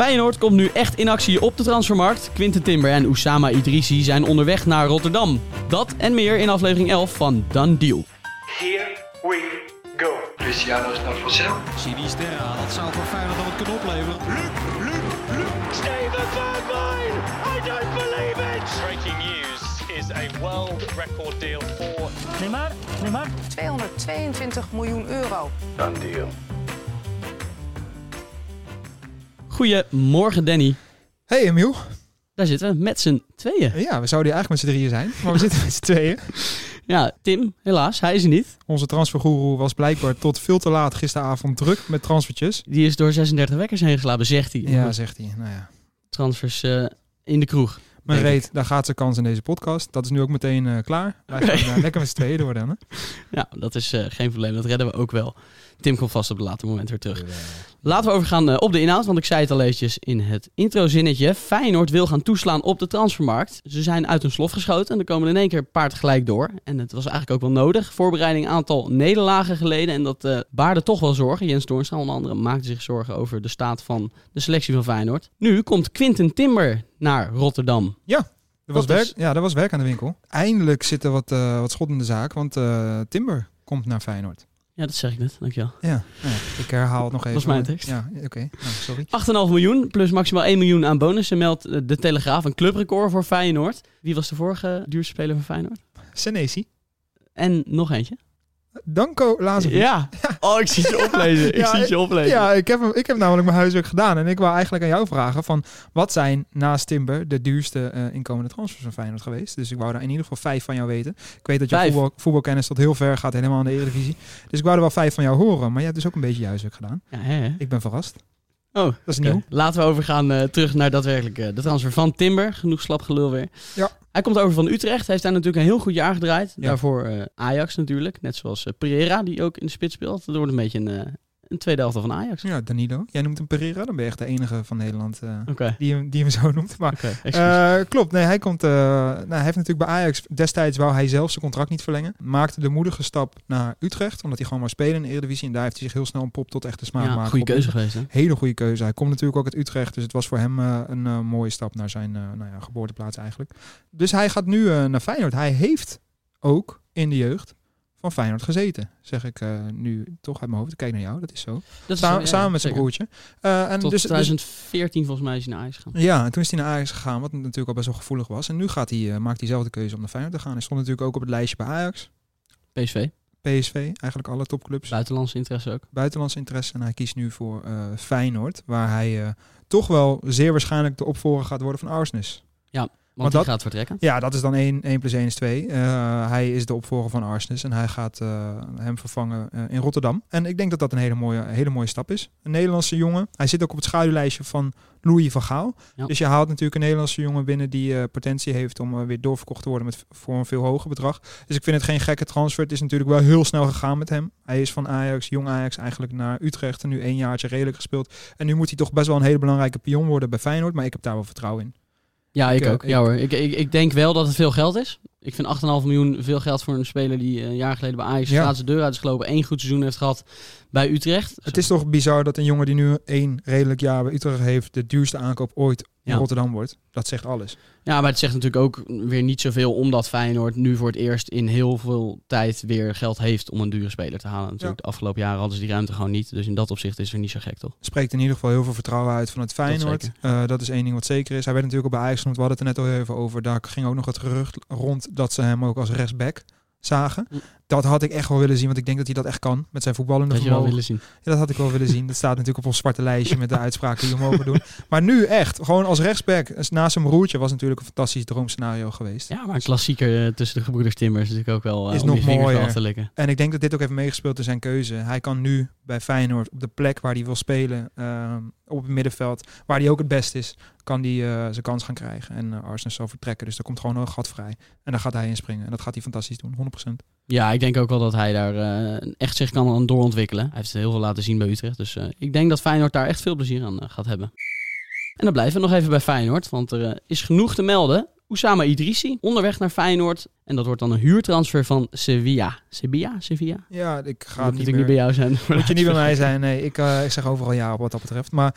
Feyenoord komt nu echt in actie op de transfermarkt. Quinten Timber en Oussama Idrissi zijn onderweg naar Rotterdam. Dat en meer in aflevering 11 van Done Deal. Here we go. Cristiano is naar Vassel. Sinisterra, dat zou voor Feyenoord nog wat kunnen opleveren. Steven Bergwijn! I don't believe it! Breaking news is a world record deal for Neymar, Neymar. 222 miljoen euro. Dan deal. Goedemorgen Danny. Hey Emiel. Daar zitten we met z'n tweeën. Ja, we zouden hier eigenlijk met z'n drieën zijn, maar we zitten met z'n tweeën. Ja, Tim, helaas, hij is er niet. Onze transfergoeroe was blijkbaar tot veel te laat gisteravond druk met transfertjes. Die is door 36 wekkers heen geslapen, zegt hij. Ja, zegt hij. Nou ja. Transfers eh, in de kroeg. Maar reed, daar gaat zijn kans in deze podcast. Dat is nu ook meteen eh, klaar. Wij gaan eh, lekker met z'n tweeën door dan. Hè? Ja, dat is eh, geen probleem. Dat redden we ook wel. Tim komt vast op het later moment weer terug. Laten we overgaan op de inhoud, want ik zei het al eventjes in het introzinnetje. Feyenoord wil gaan toeslaan op de transfermarkt. Ze zijn uit hun slof geschoten en er komen in één keer een paar tegelijk door. En het was eigenlijk ook wel nodig. Voorbereiding aantal nederlagen geleden en dat eh, baarde toch wel zorgen. Jens Toornstra onder andere maakte zich zorgen over de staat van de selectie van Feyenoord. Nu komt Quinten Timber naar Rotterdam. Er was, Dat werk, ja, er was werk aan de winkel. Eindelijk zit er wat, eh, wat schot in de zaak, want eh, Timber komt naar Feyenoord. Ja, dat zeg ik net. Dankjewel. Ja, nou ja, ik herhaal het nog even. was mijn tekst. Ja, oké. Nou, sorry. 8,5 miljoen plus maximaal 1 miljoen aan bonussen meldt eh, de Telegraaf een clubrecord voor Feyenoord. Wie was de vorige duurste speler van Feyenoord? Senesi. En nog eentje. Danko Lazovic. Ja. Oh, ik zie je oplezen. Ik Ja, zie je oplezen. Ja, ik heb, ik heb namelijk mijn huiswerk gedaan. En ik wou eigenlijk aan jou vragen van... wat zijn naast Timber de duurste eh, inkomende transfers van Feyenoord geweest? Dus ik wou daar in ieder geval vijf van jou weten. Ik weet dat je voetbal, voetbalkennis tot heel ver gaat, helemaal in de Eredivisie. Dus ik wou er wel vijf van jou horen. Maar je hebt dus ook een beetje je huiswerk gedaan. Ja, hè? Ik ben verrast. Oh, Dat is nieuw. Laten we overgaan eh, terug naar daadwerkelijk de transfer van Timber. Genoeg slapgelul weer. Ja. Hij komt over van Utrecht. Hij heeft daar natuurlijk een heel goed jaar gedraaid. Ja. Daarvoor eh, Ajax natuurlijk. Net zoals eh, Pereira, die ook in de spits speelt. Dat wordt een beetje een, een tweede helft van Ajax. Ja, Danilo. Jij noemt hem Pereira. Dan ben je echt de enige van Nederland eh, die, hem, die hem zo noemt. Maar. Eh, klopt, nee, hij komt. eh, nou, hij heeft natuurlijk bij Ajax destijds wou hij zelf zijn contract niet verlengen. Maakte de moedige stap naar Utrecht, omdat hij gewoon maar spelen in de Eredivisie. En daar heeft hij zich heel snel een pop tot echte smaak ja, maken. goede Op- keuze geweest, hè? Hele goede keuze. Hij komt natuurlijk ook uit Utrecht, dus het was voor hem een mooie stap naar zijn nou ja, geboorteplaats eigenlijk. Dus hij gaat nu naar Feyenoord. Hij heeft ook in de jeugd van Feyenoord gezeten, zeg ik eh, nu toch uit mijn hoofd. Kijk naar jou, dat is zo. Dat is Sa- zo, ja, samen met zijn zeker. broertje. Eh, en Tot dus, dus- 2014 volgens mij is hij naar Ajax gegaan. ja, en toen is hij naar Ajax gegaan, wat natuurlijk al best wel gevoelig was. En nu gaat hij, eh, maakt hij zelf de keuze om naar Feyenoord te gaan. Hij stond natuurlijk ook op het lijstje bij Ajax, PSV, PSV, eigenlijk alle topclubs. buitenlandse interesse ook. Buitenlandse interesse. En hij kiest nu voor Feyenoord, waar hij toch wel zeer waarschijnlijk de opvolger gaat worden van Arsenis. Want dat- die gaat vertrekken. Ja, dat is dan 1, 1 plus 1 is 2. Eh, hij is de opvolger van Arsenis en hij gaat eh, hem vervangen eh, in Rotterdam. En ik denk dat dat een hele mooie, hele mooie stap is. Een Nederlandse jongen. Hij zit ook op het schaduwlijstje van Louis van Gaal. Ja. Dus je haalt natuurlijk een Nederlandse jongen binnen die potentie heeft om weer doorverkocht te worden met, voor een veel hoger bedrag. Dus ik vind het geen gekke transfer. Het is natuurlijk wel heel snel gegaan met hem. Hij is van Ajax, jong Ajax eigenlijk naar Utrecht en nu één jaartje redelijk gespeeld. En nu moet hij toch best wel een hele belangrijke pion worden bij Feyenoord. Maar ik heb daar wel vertrouwen in. Ja, ik Ik, ook. ik- Ja hoor. Ik, ik, ik denk wel dat het veel geld is. Ik vind 8,5 miljoen veel geld voor een speler die eh, een jaar geleden bij Ajax Ja. de deur uit is gelopen. één goed seizoen heeft gehad bij Utrecht. Het is toch bizar dat een jongen die nu één redelijk jaar bij Utrecht heeft, de duurste aankoop ooit in Ja. Rotterdam wordt. Dat zegt alles. Ja, maar het zegt natuurlijk ook weer niet zoveel omdat Feyenoord nu voor het eerst in heel veel tijd weer geld heeft om een dure speler te halen. Natuurlijk, de afgelopen jaren hadden ze die ruimte gewoon niet. Dus in dat opzicht is weer niet zo gek, toch? Spreekt in ieder geval heel veel vertrouwen uit van het Feyenoord. zeker. Eh, dat is één ding wat zeker is. Hij werd natuurlijk ook bij Ajax. We hadden het er net al even over. Daar ging ook nog het gerucht rond dat ze hem ook als rechtsback zagen. Dat had ik echt wel willen zien, want ik denk dat hij dat echt kan met zijn voetballende Dat je wel vermogen. willen zien. Ja, dat had ik wel willen zien. Dat staat natuurlijk op ons zwarte lijstje met de uitspraken die we mogen doen. Maar nu echt, gewoon als rechtsback, naast zijn broertje, was natuurlijk een fantastisch droomscenario geweest. Ja, maar een klassieker eh, tussen de gebroeders Timmer is natuurlijk ook wel eh, Is om nog mooier. af te likken. En ik denk dat dit ook heeft meegespeeld in zijn keuze. Hij kan nu bij Feyenoord op de plek waar hij wil spelen, ehm, op het middenveld, waar hij ook het best is, kan hij eh, zijn kans gaan krijgen. En uh, Arsenal zal vertrekken. Dus er komt gewoon een gat vrij. En daar gaat hij in springen. En dat gaat hij fantastisch doen, 100%. Ja, ik denk ook wel dat hij daar eh, echt zich kan aan doorontwikkelen. Hij heeft heel veel laten zien bij Utrecht. Dus eh, ik denk dat Feyenoord daar echt veel plezier aan eh, gaat hebben. En dan blijven we nog even bij Feyenoord. Want er is genoeg te melden. Oussama Idrissi, onderweg naar Feyenoord. En dat wordt dan een huurtransfer van Sevilla. Sevilla? Sevilla? Ja, ik ga niet natuurlijk meer... niet bij jou zijn. Moet je niet bij mij zijn. Nee, ik, ik zeg overal ja op wat dat betreft. Maar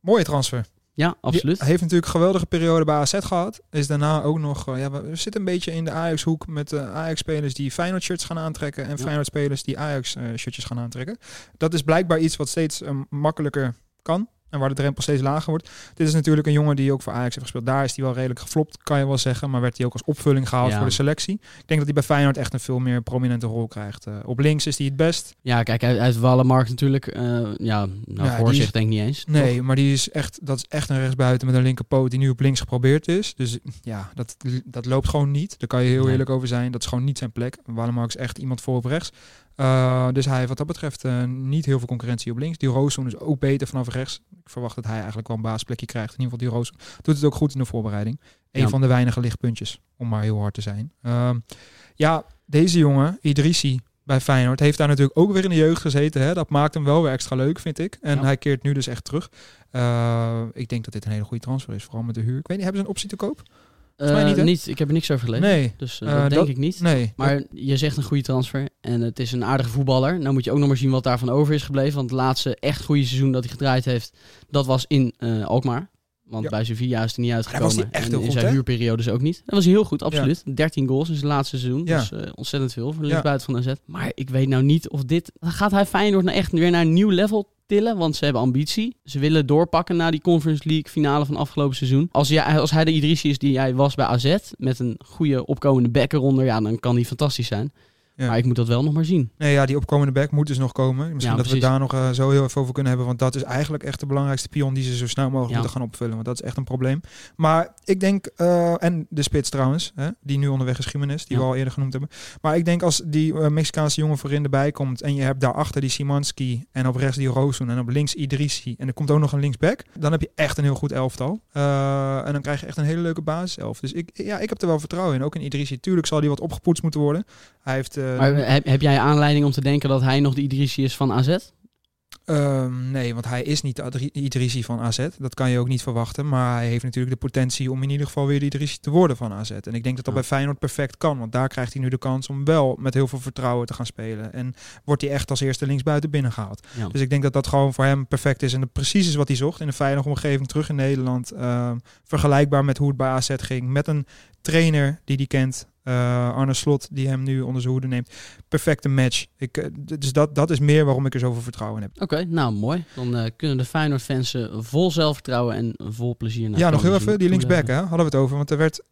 mooie transfer. Ja, absoluut. Hij heeft natuurlijk een geweldige periode bij AZ gehad. Is daarna ook nog... eh, ja, we zitten een beetje in de Ajax-hoek met eh, Ajax-spelers die Feyenoord-shirts gaan aantrekken. En Ja. Feyenoord-spelers die Ajax-shirtjes gaan aantrekken. Dat is blijkbaar iets wat steeds eh, makkelijker kan. En waar de drempel steeds lager wordt. Dit is natuurlijk een jongen die ook voor Ajax heeft gespeeld. Daar is hij wel redelijk geflopt, kan je wel zeggen. Maar werd hij ook als opvulling gehaald Ja. voor de selectie. Ik denk dat hij bij Feyenoord echt een veel meer prominente rol krijgt. Eh, op links is hij het best. Ja, kijk, uit, uit Wallenmarkt natuurlijk. eh, ja, nou, Ja, voor zich is- denk ik niet eens. Nee, maar die is echt, dat is echt een rechtsbuiten met een linkerpoot die nu op links geprobeerd is. Dus ja, dat, dat loopt gewoon niet. Daar kan je heel Nee. eerlijk over zijn. Dat is gewoon niet zijn plek. Walemark is echt iemand voor op rechts. Uh, dus hij heeft wat dat betreft uh, niet heel veel concurrentie op links. Die Rooszoen is ook beter vanaf rechts. Ik verwacht dat hij eigenlijk wel een baasplekje krijgt. In ieder geval die Rooszoen doet het ook goed in de voorbereiding. Een Ja. van de weinige lichtpuntjes, om maar heel hard te zijn. Uh, ja, deze jongen, Idrissi, bij Feyenoord. Heeft daar natuurlijk ook weer in de jeugd gezeten. Hè? Dat maakt hem wel weer extra leuk, vind ik. En Ja. hij keert nu dus echt terug. Uh, ik denk dat dit een hele goede transfer is, vooral met de huur. Ik weet niet, hebben ze een optie te koop? Uh, mij niet, ik heb er niks over gelezen. Nee. Dus uh, Uh, dat denk dat- ik niet. Nee. Maar je zegt een goede transfer en het is een aardige voetballer. Nou moet je ook nog maar zien wat daarvan over is gebleven. Want het laatste echt goede seizoen dat hij gedraaid heeft, dat was in Alkmaar. Want Ja. bij Sevilla is hij niet uitgekomen. was hij echt en in goed, zijn hè? huurperiodes ook niet. Dat was heel goed, absoluut. 13 goals in zijn laatste seizoen. Ja. Dus uh, ontzettend veel voor de linksbuiten van AZ. Maar ik weet nou niet of dit... Gaat hij Feyenoord nou echt weer naar een nieuw level tillen? Want ze hebben ambitie. Ze willen doorpakken naar die Conference League finale van afgelopen seizoen. Als, jij, als hij de Idrissi is die hij was bij AZ... met een goede opkomende back eronder... ja, dan kan die fantastisch zijn. Ja. Maar ik moet dat wel nog maar zien. Nee, ja, die opkomende back moet dus nog komen. Misschien Ja, dat we daar nog uh, zo heel even over kunnen hebben. Want dat is eigenlijk echt de belangrijkste pion die ze zo snel mogelijk Ja. moeten gaan opvullen. Want dat is echt een probleem. Maar ik denk, uh, en de spits trouwens, hè, die nu onderweg is Jiménez, die we al eerder genoemd hebben. Maar ik denk als die uh, Mexicaanse jongen voorin erbij komt en je hebt daarachter die Simanski en op rechts die Roossoen en op links Idrissi en er komt ook nog een linksback, dan heb je echt een heel goed elftal. En dan krijg je echt een hele leuke basiself. Dus ik, ja, ik heb er wel vertrouwen in. Ook in Idrissi. Tuurlijk zal die wat opgepoetst moeten worden. Hij heeft... Uh, Maar heb, heb jij aanleiding om te denken dat hij nog de Idrissi is van AZ? Um, nee, want hij is niet de Idrissi van AZ. Dat kan je ook niet verwachten. Maar hij heeft natuurlijk de potentie om in ieder geval weer de Idrissi te worden van AZ. En ik denk dat dat bij Feyenoord perfect kan. Want daar krijgt hij nu de kans om wel met heel veel vertrouwen te gaan spelen. En wordt hij echt als eerste linksbuiten binnengehaald. Ja. Dus ik denk dat dat gewoon voor hem perfect is. En dat precies is wat hij zocht in een veilige omgeving terug in Nederland. Um, vergelijkbaar met hoe het bij AZ ging. Met een trainer die die kent. Uh, Arne Slot, die hem nu onder zijn hoede neemt. Perfecte match. Ik, uh, dus dat, dat is meer waarom ik er zoveel vertrouwen in heb. Oké, nou mooi. Dan uh, kunnen de Feyenoord-fans uh, vol zelfvertrouwen en vol plezier naar Ja, nog heel even. Die linksback, hè, hadden we het over. Want er werd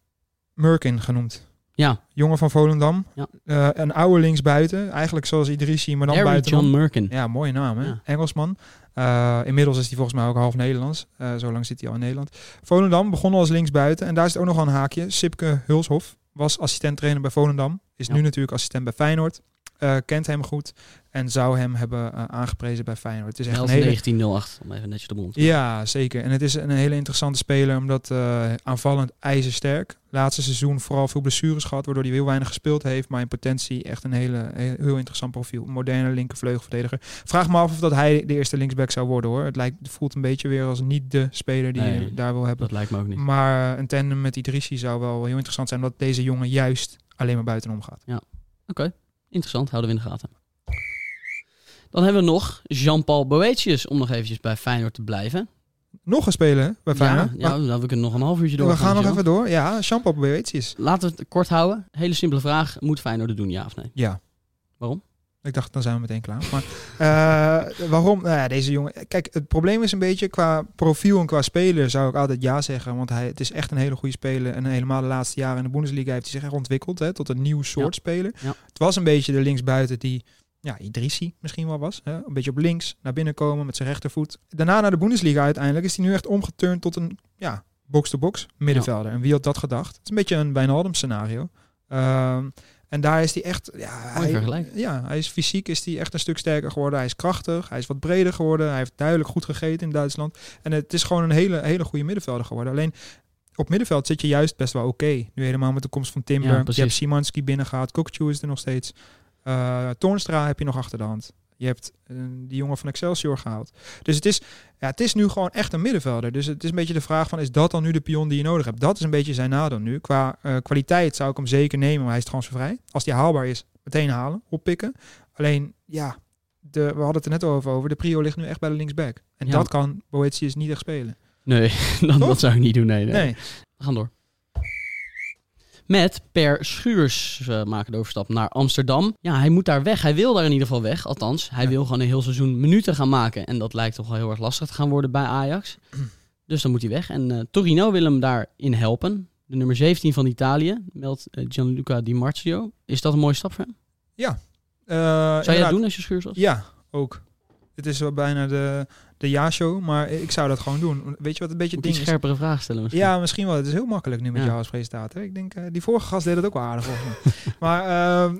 Merkin genoemd. Ja, Jongen van Volendam. Ja. Uh, een oude linksbuiten. Eigenlijk zoals Idrissi, maar dan Harry buiten. John Merkin. Ja, mooie naam, hè? Ja. Engelsman. Uh, inmiddels is hij volgens mij ook half Nederlands. Uh, zo lang zit hij al in Nederland. Volendam begon al als linksbuiten. En daar zit ook nog een haakje. Sipke Hulshof was assistent-trainer bij Volendam. Is Ja. nu natuurlijk assistent bij Feyenoord. Uh, kent hem goed. En zou hem hebben uh, aangeprezen bij Feyenoord. Het is echt een hele... 1908, om even netjes de mond Ja, zeker. En het is een hele interessante speler, omdat uh, aanvallend ijzersterk. Laatste seizoen vooral veel blessures gehad, waardoor hij heel weinig gespeeld heeft. Maar in potentie echt een hele, heel, heel interessant profiel. Moderne linkervleugelverdediger. Vraag me af of dat hij de eerste linksback zou worden hoor. Het, lijkt, het voelt een beetje weer als niet de speler die Nee, je daar wil hebben. Dat lijkt me ook niet. Maar een tandem met Idrissi zou wel heel interessant zijn, omdat deze jongen juist alleen maar buitenom gaat. Oké, interessant. Houden we in de gaten. Dan hebben we nog Jean-Paul Boetius, om nog eventjes bij Feyenoord te blijven. Nog een speler hè, bij Feyenoord. Ja, ja nou, we kunnen nog een half uurtje door. we gaan nog even door. Ja, Jean-Paul Boetius. Laten we het kort houden. Hele simpele vraag. Moet Feyenoord het doen, ja of nee? Ja. Waarom? Ik dacht, dan zijn we meteen klaar. Maar uh, waarom? Nou ja, deze jongen. Kijk, het probleem is een beetje qua profiel en qua speler zou ik altijd ja zeggen. Want hij het is echt een hele goede speler. En helemaal de laatste jaren in de Bundesliga heeft hij zich echt ontwikkeld hè, tot een nieuw soort Ja. speler. Ja. Het was een beetje de linksbuiten die ja, Idrissi misschien wel was. Hè? Een beetje op links naar binnen komen met zijn rechtervoet. Daarna naar de Bundesliga uiteindelijk is hij nu echt omgeturnd tot een ja, box-to-box middenvelder. En wie had dat gedacht? Het is een beetje een Wijnaldum scenario. Um, en daar is hij echt... Ja, hij, ja, hij is fysiek is hij echt een stuk sterker geworden. Hij is krachtig, hij is wat breder geworden. Hij heeft duidelijk goed gegeten in Duitsland. En het is gewoon een hele, hele goede middenvelder geworden. Alleen op middenveld zit je juist best wel oké. Nu helemaal met de komst van Timber. Ja, je hebt Simanski binnengehaald. Kokchu is er nog steeds. Uh, Toornstra heb je nog achter de hand. Je hebt uh, die jongen van Excelsior gehaald. Dus het is, ja, het is nu gewoon echt een middenvelder. Dus het is een beetje de vraag van, is dat dan nu de pion die je nodig hebt? Dat is een beetje zijn nadeel nu. Qua uh, kwaliteit zou ik hem zeker nemen, maar hij is transfervrij. Als die haalbaar is, meteen halen, oppikken. Alleen, ja, de, we hadden het er net over, over. De prio ligt nu echt bij de linksback. En Ja. dat kan Boetius niet echt spelen. Nee, dan, dat zou ik niet doen. Nee, nee. Nee. We gaan door. Met Per Schuurs eh, maken de overstap naar Amsterdam. Ja, hij moet daar weg. Hij wil daar in ieder geval weg. Althans, hij Ja. wil gewoon een heel seizoen minuten gaan maken. En dat lijkt toch wel heel erg lastig te gaan worden bij Ajax. Dus dan moet hij weg. En eh, Torino wil hem daarin helpen. De nummer 17 van Italië, meldt eh, Gianluca Di Marzio. Is dat een mooie stap voor hem? Eh, Zou jij dat doen als je Schuurs was? Ja, ook. Het is wel bijna de, de ja-show, maar ik zou dat gewoon doen. Weet je wat een beetje het iets ding is? scherpere vragen stellen misschien. Ja, misschien wel. Het is heel makkelijk nu met Ja. jou als presentator. Ik denk, eh, die vorige gast deed het ook wel aardig volgens mij. maar ehm,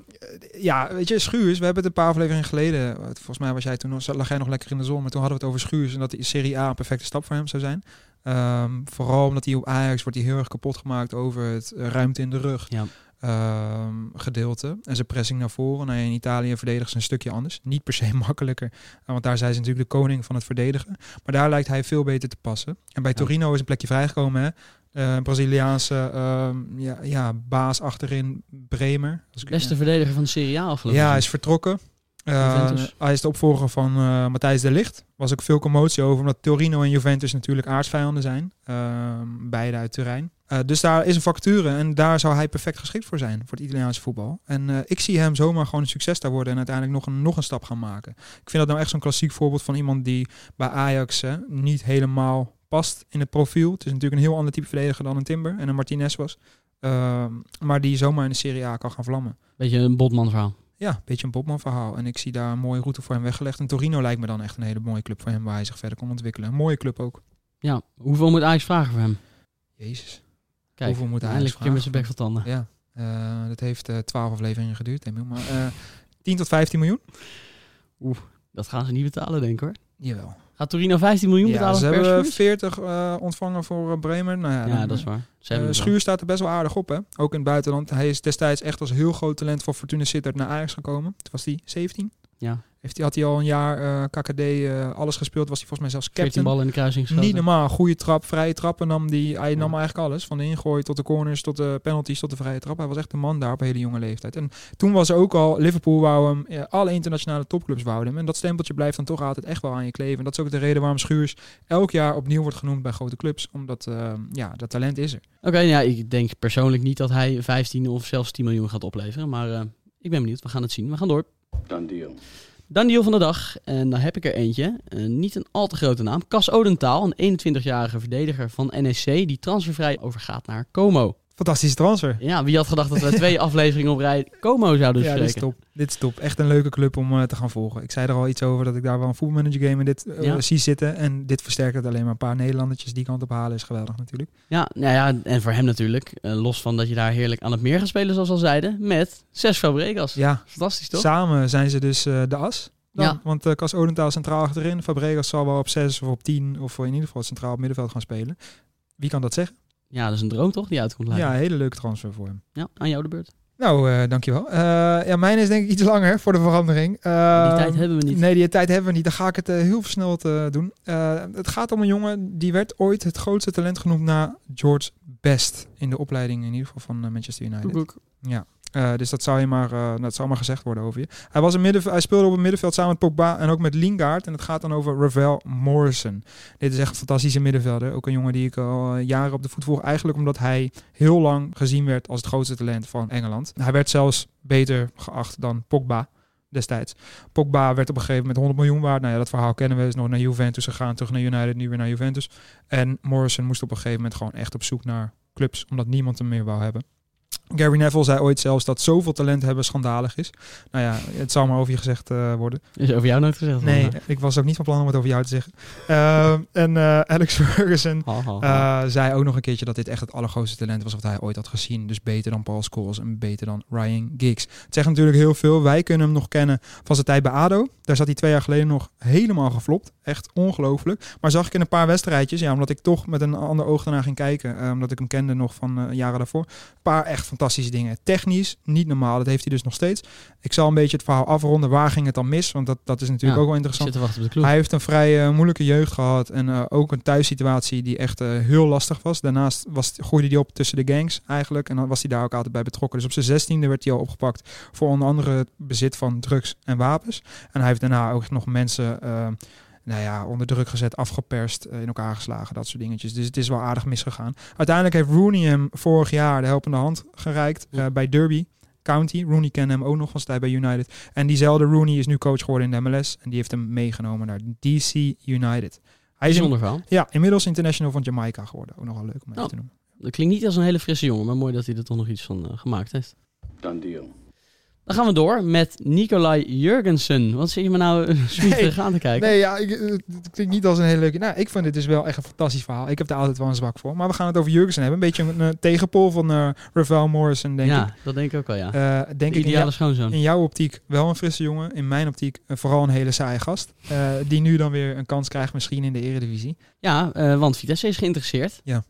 ja, weet je, Schuurs, we hebben het een paar afleveringen geleden, eh, volgens mij was jij toen, lag jij nog lekker in de zon, maar toen hadden we het over Schuurs en dat die Serie A een perfecte stap voor hem zou zijn. Ehm, vooral omdat hij op Ajax wordt hij heel erg kapot gemaakt over het eh, ruimte in de rug. Ja. Ehm, gedeelte. En zijn pressing naar voren. Nou, ja, in Italië verdedigen ze een stukje anders. Niet per se makkelijker. eh, Want daar zijn ze natuurlijk de koning van het verdedigen. Maar daar lijkt hij veel beter te passen. En bij Ja. Torino is een plekje vrijgekomen. Hè? Eh, Braziliaanse ehm, ja, ja, baas achterin Bremer. Ik- Beste verdediger van de Serie A afgelopen ja, hij is vertrokken. Eh, hij is de opvolger van Matthijs de Ligt. Was ook veel commotie over, omdat Torino en Juventus natuurlijk aardsvijanden zijn. Ehm, beide uit Turijn. Eh, dus daar is een vacature en daar zou hij perfect geschikt voor zijn, voor het Italiaanse voetbal. En eh, ik zie hem zomaar gewoon een succes daar worden en uiteindelijk nog een, nog een stap gaan maken. Ik vind dat nou echt zo'n klassiek voorbeeld van iemand die bij Ajax hè, niet helemaal past in het profiel. Het is natuurlijk een heel ander type verdediger dan een Timber en een Martinez was. Ehm, maar die zomaar in de Serie A kan gaan vlammen. Beetje een botman verhaal. Ja, een beetje een Bobman verhaal. En ik zie daar een mooie route voor hem weggelegd. En Torino lijkt me dan echt een hele mooie club voor hem waar hij zich verder kon ontwikkelen. Een mooie club ook. Ja, hoeveel moet Ajax vragen voor hem? Jezus. Kijk, Hoeveel moet Ajax eindelijk een met zijn bek van tanden. Ja, eh, dat heeft eh 12 afleveringen geduurd, Emiel. Maar eh 10 tot 15 miljoen? Dat gaan ze niet betalen, denk ik hoor. Jawel. Gaat Torino 15 miljoen Ja, betalen ze hebben Schuurs? 40 eh, ontvangen voor eh, Bremer. Nou ja, Ja, dan, dat is waar. Eh. Schuur staat er best wel aardig op, hè? Ook in het buitenland. Hij is destijds echt als heel groot talent van Fortuna Sittard naar Ajax gekomen. Toen was hij 17. Ja, Heeft hij, had hij al een jaar eh, KKD eh, alles gespeeld. Was hij volgens mij zelfs 14 captain. ballen in de kruising. Niet normaal. Goede trap, vrije trappen nam die. Hij nam eigenlijk alles. Van de ingooi tot de corners, tot de penalties, tot de vrije trap. Hij was echt een man daar op een hele jonge leeftijd. En toen was er ook al, Liverpool wou hem, ja, alle internationale topclubs wouden hem. En dat stempeltje blijft dan toch altijd echt wel aan je kleven. En dat is ook de reden waarom Schuurs elk jaar opnieuw wordt genoemd bij grote clubs. Omdat, eh, ja, dat talent is er. Oké, ja, ik denk persoonlijk niet dat hij 15 of zelfs 10 miljoen gaat opleveren. Maar ik ben benieuwd. We gaan het zien. We gaan door. Done deal. Dan deal van de dag. En dan heb ik er eentje. Eh, niet een al te grote naam. Cas Odentaal, een 21-jarige verdediger van NEC. Die transfervrij overgaat naar Como. Fantastische transfer. Ja, wie had gedacht dat we twee afleveringen op rij Como zouden ja, dit is spreken? top. Dit is top. Echt een leuke club om eh, te gaan volgen. Ik zei er al iets over dat ik daar wel een voetbalmanager game in dit Ja. zie zitten. En dit versterkt het alleen maar. Een paar Nederlandertjes die kant op halen is geweldig natuurlijk. Ja, nou ja, en voor hem natuurlijk. eh, los van dat je daar heerlijk aan het meer gaat spelen, zoals we al zeiden. Met zes Fabregas. Ja, Fantastisch, toch? Samen zijn ze dus de as. Dan. Ja. Want uh, Cas Odentaal centraal achterin. Fabregas zal wel op 6 of op 10 of in ieder geval centraal op middenveld gaan spelen. Wie kan dat zeggen? Ja, dat is een droom toch, die uitkomt. Ja, een hele leuke transfer voor hem. ja, aan jou de beurt. Nou, eh, dankjewel. Eh ja, mijn is denk ik iets langer voor de verandering. Die tijd hebben we niet. Nee, die tijd hebben we niet. Dan ga ik het eh, heel versneld eh, doen. Het gaat om een jongen die werd ooit het grootste talent genoemd na George Best. In de opleiding in ieder geval van Manchester United. Ja. Eh, dus dat zou, je maar, eh, dat zou maar gezegd worden over je. Hij, was een hij speelde op het middenveld samen met Pogba en ook met Lingard. En het gaat dan over Ravel Morrison. Dit is echt een fantastische middenvelder. Ook een jongen die ik al eh, jaren op de voet volg. Eigenlijk omdat hij heel lang gezien werd als het grootste talent van Engeland. Hij werd zelfs beter geacht dan Pogba destijds. Pogba werd op een gegeven moment 100 miljoen waard. Nou ja, dat verhaal kennen we. Is nog naar Juventus gegaan, terug naar United, nu weer naar Juventus. En Morrison moest op een gegeven moment gewoon echt op zoek naar clubs, omdat niemand hem meer wou hebben. Gary Neville zei ooit zelfs dat zoveel talent hebben schandalig is. Nou ja, het zal maar over je gezegd uh, worden. Is over jou nooit gezegd? Nee, ik was ook niet van plan om het over jou te zeggen. Uh, en uh, Alex Ferguson ha, ha, ha. Uh, zei ook nog een keertje dat dit echt het allergrootste talent was wat hij ooit had gezien. Dus beter dan Paul Scholes en beter dan Ryan Giggs. Het zegt natuurlijk heel veel. Wij kunnen hem nog kennen van zijn tijd bij ADO. Daar zat hij twee jaar geleden nog helemaal geflopt. Echt ongelooflijk. Maar zag ik in een paar wedstrijdjes, ja, omdat ik toch met een ander oog daarna ging kijken. Omdat ik hem kende nog van jaren daarvoor. Een paar echt fantastische dingen. Technisch, niet normaal. Dat heeft hij dus nog steeds. Ik zal een beetje het verhaal afronden. Waar ging het dan mis? Want dat, dat is natuurlijk ja, ook wel interessant. Te wachten op de hij heeft een vrij uh, moeilijke jeugd gehad. En uh, ook een thuissituatie die echt uh, heel lastig was. Daarnaast was, groeide hij op tussen de gangs eigenlijk. En dan was hij daar ook altijd bij betrokken. Dus op zijn zestiende werd hij al opgepakt voor onder andere het bezit van drugs en wapens. En hij heeft daarna ook nog mensen nou ja, onder druk gezet, afgeperst, eh, in elkaar geslagen, dat soort dingetjes. Dus het is wel aardig misgegaan. Uiteindelijk heeft Rooney hem vorig jaar de helpende hand gereikt eh, bij Derby County. Rooney kende hem ook nog van tijd bij United. En diezelfde Rooney is nu coach geworden in de MLS en die heeft hem meegenomen naar DC United. Hij is in- Bijzonder verhaal. ja, inmiddels international van Jamaica geworden. Ook nog wel leuk om even Oh. te noemen. Dat klinkt niet als een hele frisse jongen, maar mooi dat hij er toch nog iets van eh, gemaakt heeft. Done deal. Dan gaan we door met Nicolai Jurgensen. Wat zit je me nou uh, zwieverig aan te kijken? Nee, ja, ik, eh, het klinkt niet als een hele leuke... Nou, ik vind dit dus wel echt een fantastisch verhaal. Ik heb er altijd wel een zwak voor. Maar we gaan het over Jurgensen hebben. Een beetje een tegenpol van eh Ravel Morrison, denk ja, ik. dat denk ik ook wel, ja. Eh, denk De ik in, ideale jou- schoonzoon. in jouw optiek wel een frisse jongen. In mijn optiek vooral een hele saaie gast. die nu dan weer een kans krijgt misschien in de eredivisie. Ja, want Vitesse is geïnteresseerd. Ja.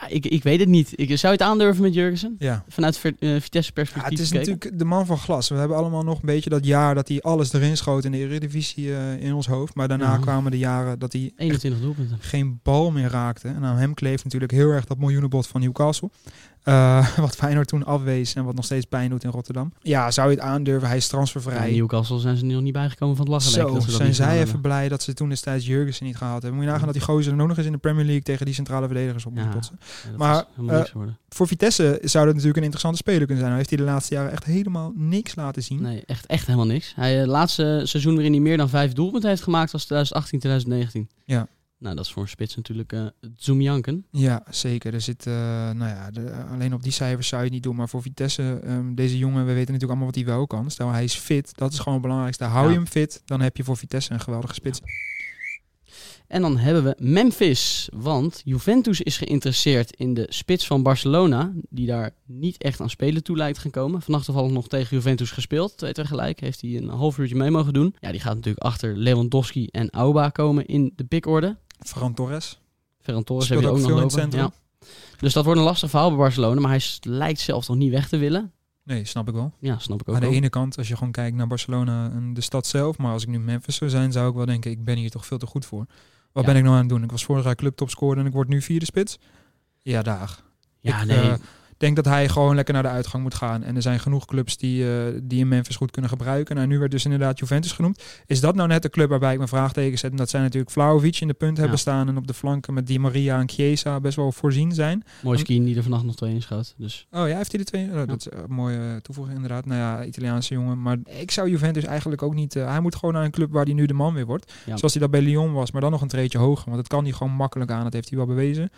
Ja, ik, ik weet het niet. Ik, zou je het aandurven met Jurgensen? Ja. Vanuit ver- eh, Vitesse Ja, het is gekeken? natuurlijk de man van glas. We hebben allemaal nog een beetje dat jaar dat hij alles erin schoot in de Eredivisie eh, in ons hoofd. Maar daarna Ja. kwamen de jaren dat hij echt 21 doelpunten. geen bal meer raakte. En aan hem kleeft natuurlijk heel erg dat miljoenenbod van Newcastle. Eh, wat Feyenoord toen afwees en wat nog steeds pijn doet in Rotterdam. Ja, zou je het aandurven? Hij is transfervrij. Newcastle zijn ze nu nog niet bijgekomen van het lachen. Zo, dat ze dat zijn zij even blij dat ze toen destijds Jurgensen niet gehaald hebben. Moet je nagaan dat die gozer ook nog eens in de Premier League tegen die centrale verdedigers op moet Ja. botsen. Ja, Maar, eh. Voor Vitesse zou dat natuurlijk een interessante speler kunnen zijn. Nou heeft hij de laatste jaren echt helemaal niks laten zien. Nee, echt, echt helemaal niks. Hij, het laatste seizoen waarin hij meer dan vijf doelpunten heeft gemaakt was 2018, 2019. Ja. Nou, dat is voor een spits natuurlijk eh zoomjanken. Ja, zeker. Er zit, eh, nou ja, de- alleen op die cijfers zou je het niet doen. Maar voor Vitesse, ehm, deze jongen, we weten natuurlijk allemaal wat hij wel kan. Stel, hij is fit. Dat is gewoon het belangrijkste. Hou Ja. je hem fit, dan heb je voor Vitesse een geweldige spits. En dan hebben we Memphis. Want Juventus is geïnteresseerd in de spits van Barcelona. Die daar niet echt aan spelen toe lijkt gaan komen. Vannacht toevallig nog tegen Juventus gespeeld. Twee tegelijk heeft hij een half uurtje mee mogen doen. Ja, die gaat natuurlijk achter Lewandowski en Auba komen in de pickorde. Ferran Torres. Ferran Torres Speelt heb je ook nog veel in lopen. Ja. Dus dat wordt een lastig verhaal bij Barcelona. Maar hij lijkt zelf toch niet weg te willen. Nee, snap ik wel. Ja, snap ik ook Aan de ene kant, als je gewoon kijkt naar Barcelona en de stad zelf. Maar als ik nu Memphis zou zijn, zou ik wel denken, ik ben hier toch veel te goed voor. Wat Ja. ben ik nou aan het doen? Ik was vorig jaar clubtopscorer en ik word nu vierde spits. Ja, dag. Ja, ik, nee. eh, denk dat hij gewoon lekker naar de uitgang moet gaan. En er zijn genoeg clubs die, eh, die in Memphis goed kunnen gebruiken. Nou, nu werd dus inderdaad Juventus genoemd. Is dat nou net de club waarbij ik mijn vraagteken zet? En dat zijn natuurlijk Vlaovic in de punt hebben staan. En op de flanken met Di Maria en Chiesa best wel voorzien zijn. Mooi skiën die er vannacht nog twee in schoot. Dus Oh ja, heeft hij de twee? Oh, Dat is een mooie eh, toevoeging inderdaad. Nou ja, Italiaanse jongen. Maar ik zou Juventus eigenlijk ook niet... eh, hij moet gewoon naar een club waar hij nu de man weer wordt. Ja. Zoals hij dat bij Lyon was, maar dan nog een treetje hoger. Want dat kan hij gewoon makkelijk aan. Dat heeft hij wel bewezen.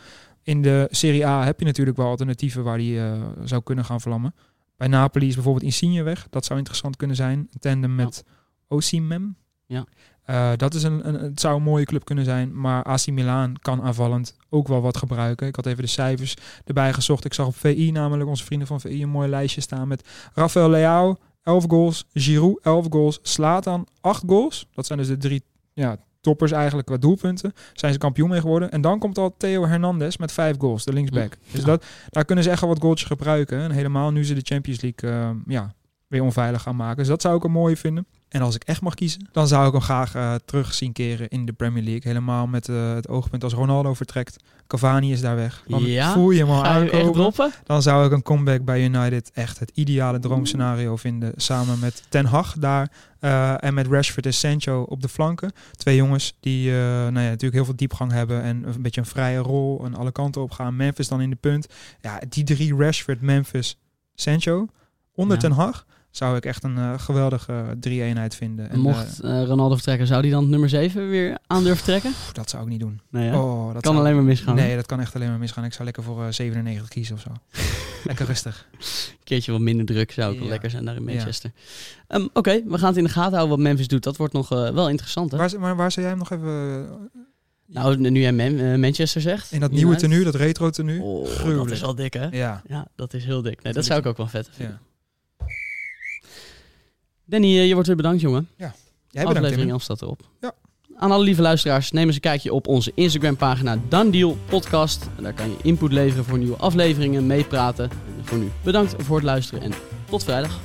In de Serie A heb je natuurlijk wel alternatieven waar hij eh, zou kunnen gaan vlammen. Bij Napoli is bijvoorbeeld Insigne weg. Dat zou interessant kunnen zijn. Een tandem met Osimhen. Ja. Eh, dat is een, een, het zou een mooie club kunnen zijn. Maar AC Milan kan aanvallend ook wel wat gebruiken. Ik had even de cijfers erbij gezocht. Ik zag op VI namelijk onze vrienden van VI een mooi lijstje staan met Rafael Leao 11 goals, Giroud 11 goals, Slatan 8 goals. Dat zijn dus de drie ja, toppers eigenlijk qua doelpunten. Zijn ze kampioen mee geworden. En dan komt al Theo Hernandez met 5 goals, de linksback. Dus dat, daar kunnen ze echt wel wat goaltjes gebruiken. En helemaal nu ze de Champions League eh, ja, weer onveilig gaan maken. Dus dat zou ik een mooie vinden. En als ik echt mag kiezen, dan zou ik hem graag eh, terug zien keren in de Premier League. Helemaal met eh, het oogpunt als Ronaldo vertrekt. Cavani is daar weg. Dan Ja? voel je hem al aankomen. Dan zou ik een comeback bij United echt het ideale droomscenario vinden. Samen met Ten Hag daar eh, en met Rashford en Sancho op de flanken. Twee jongens die nou ja, natuurlijk heel veel diepgang hebben en een beetje een vrije rol en alle kanten op gaan. Memphis dan in de punt. Ja, die drie Rashford, Memphis, Sancho onder Ja. Ten Hag zou ik echt een eh, geweldige drie-eenheid vinden. En, Mocht eh, eh, Ronaldo vertrekken, zou hij dan nummer 7 weer aan durven trekken? pff, dat zou ik niet doen. Nee? Oh, dat kan zou- alleen maar misgaan. Nee, dat kan echt alleen maar misgaan. Ik zou lekker voor eh, 97 kiezen of zo. lekker rustig. Een keertje wat minder druk zou ook wel lekker zijn daar in Ja. Manchester. Ehm, Oké, we gaan het in de gaten houden wat Memphis doet. Dat wordt nog eh, wel interessant, hè? Waar, maar waar zou jij hem nog even... eh, Nou, nu jij Man- eh, Manchester zegt. In dat nieuwe tenue, dat retro tenue. Oh, dat is wel dik, hè? Ja. Ja, dat is heel dik. Nee, dat Dat zou ik ook wel vet vinden. ja. Danny, eh, je wordt weer bedankt, jongen. Jij bedankt, Aflevering Tim. 11 staat erop. Ja. Aan alle lieve luisteraars, neem eens een kijkje op onze Instagram-pagina Done Deal Podcast. En daar kan je input leveren voor nieuwe afleveringen, meepraten. En voor nu bedankt voor het luisteren en tot vrijdag.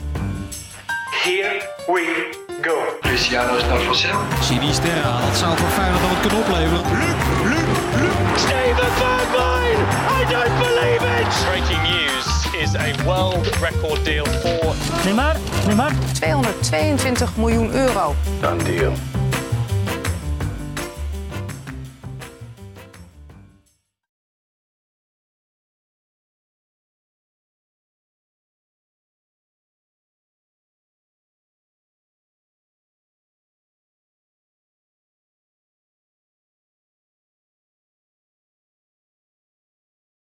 Here we go. Luciano is naar vanzelf. Sinisterra, dat zou voor Feyenoord dan wat kunnen opleveren. Steven Bergwijn! I don't believe it! Breaking news is a world record deal for 222 miljoen euro. Done deal.